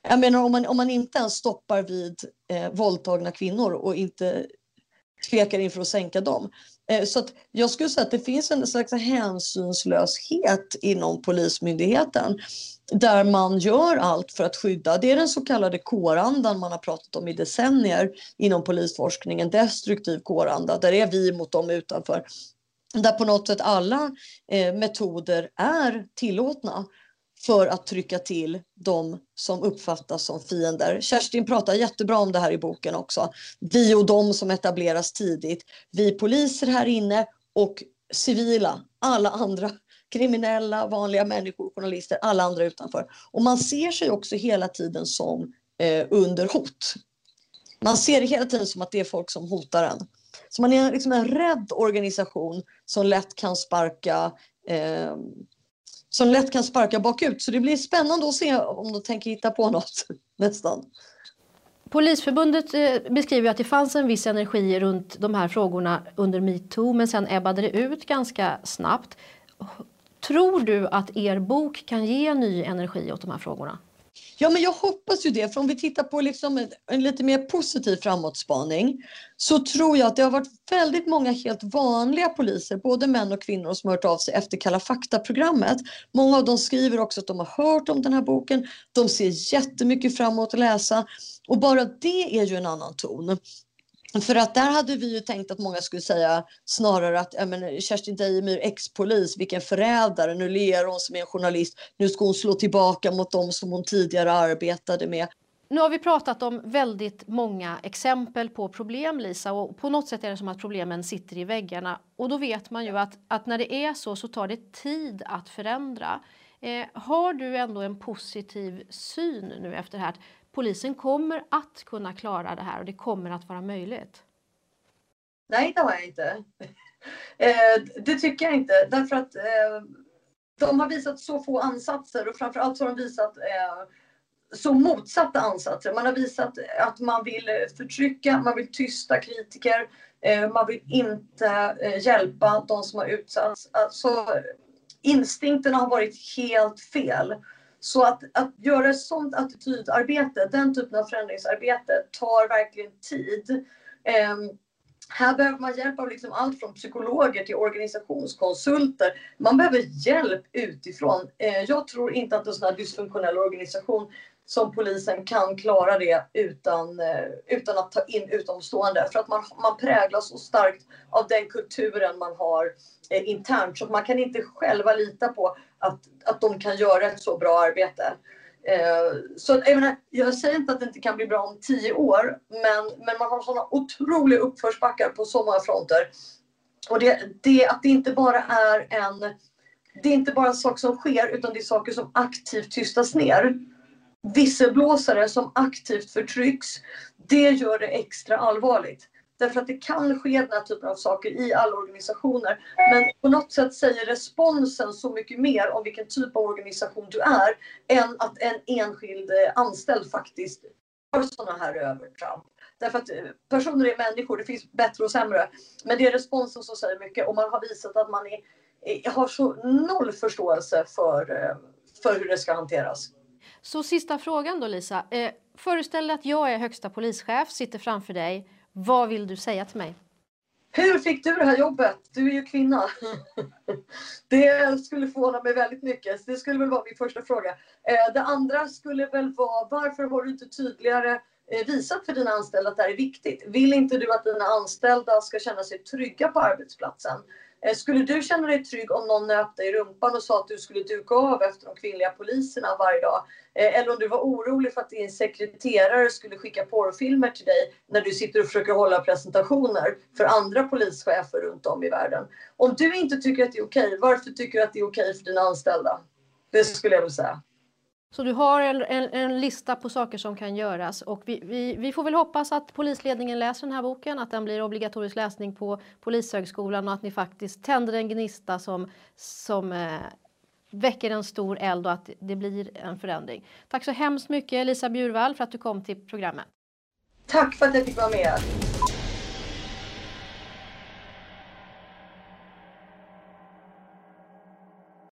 Jag menar om man, om man inte ens stoppar vid eh, våldtagna kvinnor och inte tvekar inför att sänka dem. Eh, så att jag skulle säga att det finns en slags hänsynslöshet inom Polismyndigheten där man gör allt för att skydda. Det är den så kallade kårandan man har pratat om i decennier inom polisforskningen, destruktiv kåranda. Där är vi mot dem utanför. Där på något sätt alla eh, metoder är tillåtna för att trycka till de som uppfattas som fiender. Kerstin pratar jättebra om det här i boken också. Vi och de som etableras tidigt. Vi poliser här inne och civila, alla andra kriminella, vanliga människor, journalister, alla andra utanför. Och man ser sig också hela tiden som eh, under hot. Man ser det hela tiden som att det är folk som hotar en. Så man är liksom en rädd organisation som lätt kan sparka eh, som lätt kan sparka bakut. Så det blir spännande att se om de tänker hitta på något [LAUGHS] nästan. Polisförbundet eh, beskriver att det fanns en viss energi runt de här frågorna under metoo men sen ebbade det ut ganska snabbt. Tror du att er bok kan ge ny energi åt de här frågorna? Ja, men jag hoppas ju det. För om vi tittar på liksom en, en, lite mer positiv framåtspaning så tror jag att det har varit väldigt många helt vanliga poliser, både män och kvinnor, som har hört av sig efter Kalla fakta-programmet. Många av dem skriver också att de har hört om den här boken. De ser jättemycket fram emot att läsa och bara det är ju en annan ton. För att där hade vi ju tänkt att många skulle säga snarare att ja, men Kerstin Dejemyr, ex-polis, vilken förrädare, nu ler hon som en journalist, nu ska hon slå tillbaka mot dem som hon tidigare arbetade med. Nu har vi pratat om väldigt många exempel på problem Lisa och på något sätt är det som att problemen sitter i väggarna och då vet man ju att, att när det är så så tar det tid att förändra. Eh, har du ändå en positiv syn nu efter det här? Polisen kommer att kunna klara det här och det kommer att vara möjligt? Nej, det har jag inte. [LAUGHS] Eh, det tycker jag inte därför att eh, de har visat så få ansatser och framförallt så har de visat eh, så motsatta ansatser. Man har visat att man vill förtrycka, man vill tysta kritiker, man vill inte hjälpa de som har utsatts. Alltså, instinkterna har varit helt fel. Så att, att göra ett sånt attitydarbete, den typen av förändringsarbete, tar verkligen tid. Um, här behöver man hjälp av liksom allt från psykologer till organisationskonsulter. Man behöver hjälp utifrån. Eh, jag tror inte att en sån här dysfunktionell organisation som polisen kan klara det utan, eh, utan att ta in utomstående. För att man, man präglas så starkt av den kulturen man har eh, internt. Så man kan inte själva lita på att, att de kan göra ett så bra arbete. Eh, så jag, menar, jag säger inte att det inte kan bli bra om tio år, men, men man har sådana otroliga uppförsbackar på så många fronter. Och det, det, att det inte bara är en... Det är inte bara saker som sker, utan det är saker som aktivt tystas ner visselblåsare som aktivt förtrycks, det gör det extra allvarligt. Därför att det kan ske den här typen av saker i alla organisationer. Men på något sätt säger responsen så mycket mer om vilken typ av organisation du är än att en enskild eh, anställd faktiskt gör sådana här övertramp. Därför att eh, personer är människor, det finns bättre och sämre. Men det är responsen som säger mycket och man har visat att man är, eh, har så noll förståelse för, för hur det ska hanteras. Så sista frågan då Lisa. Eh, föreställ dig att jag är högsta polischef, sitter framför dig. Vad vill du säga till mig? Hur fick du det här jobbet? Du är ju kvinna. Det skulle förvåna mig väldigt mycket. Det skulle väl vara min första fråga. Eh, det andra skulle väl vara varför har du inte tydligare eh, visat för dina anställda att det här är viktigt? Vill inte du att dina anställda ska känna sig trygga på arbetsplatsen? Eh, skulle du känna dig trygg om någon nöp dig i rumpan och sa att du skulle duka av efter de kvinnliga poliserna varje dag? Eh, eller om du var orolig för att din sekreterare skulle skicka porrfilmer till dig när du sitter och försöker hålla presentationer för andra polischefer runt om i världen. Om du inte tycker att det är okej, varför tycker du att det är okej för dina anställda? Det skulle jag vilja säga. Så du har en, en, en, lista på saker som kan göras och vi, vi, vi, får väl hoppas att polisledningen läser den här boken, att den blir obligatorisk läsning på Polishögskolan och att ni faktiskt tänder en gnista som, som eh, väcker en stor eld och att det blir en förändring. Tack så hemskt mycket Lisa Bjurvall för att du kom till programmet. Tack för att jag fick vara med.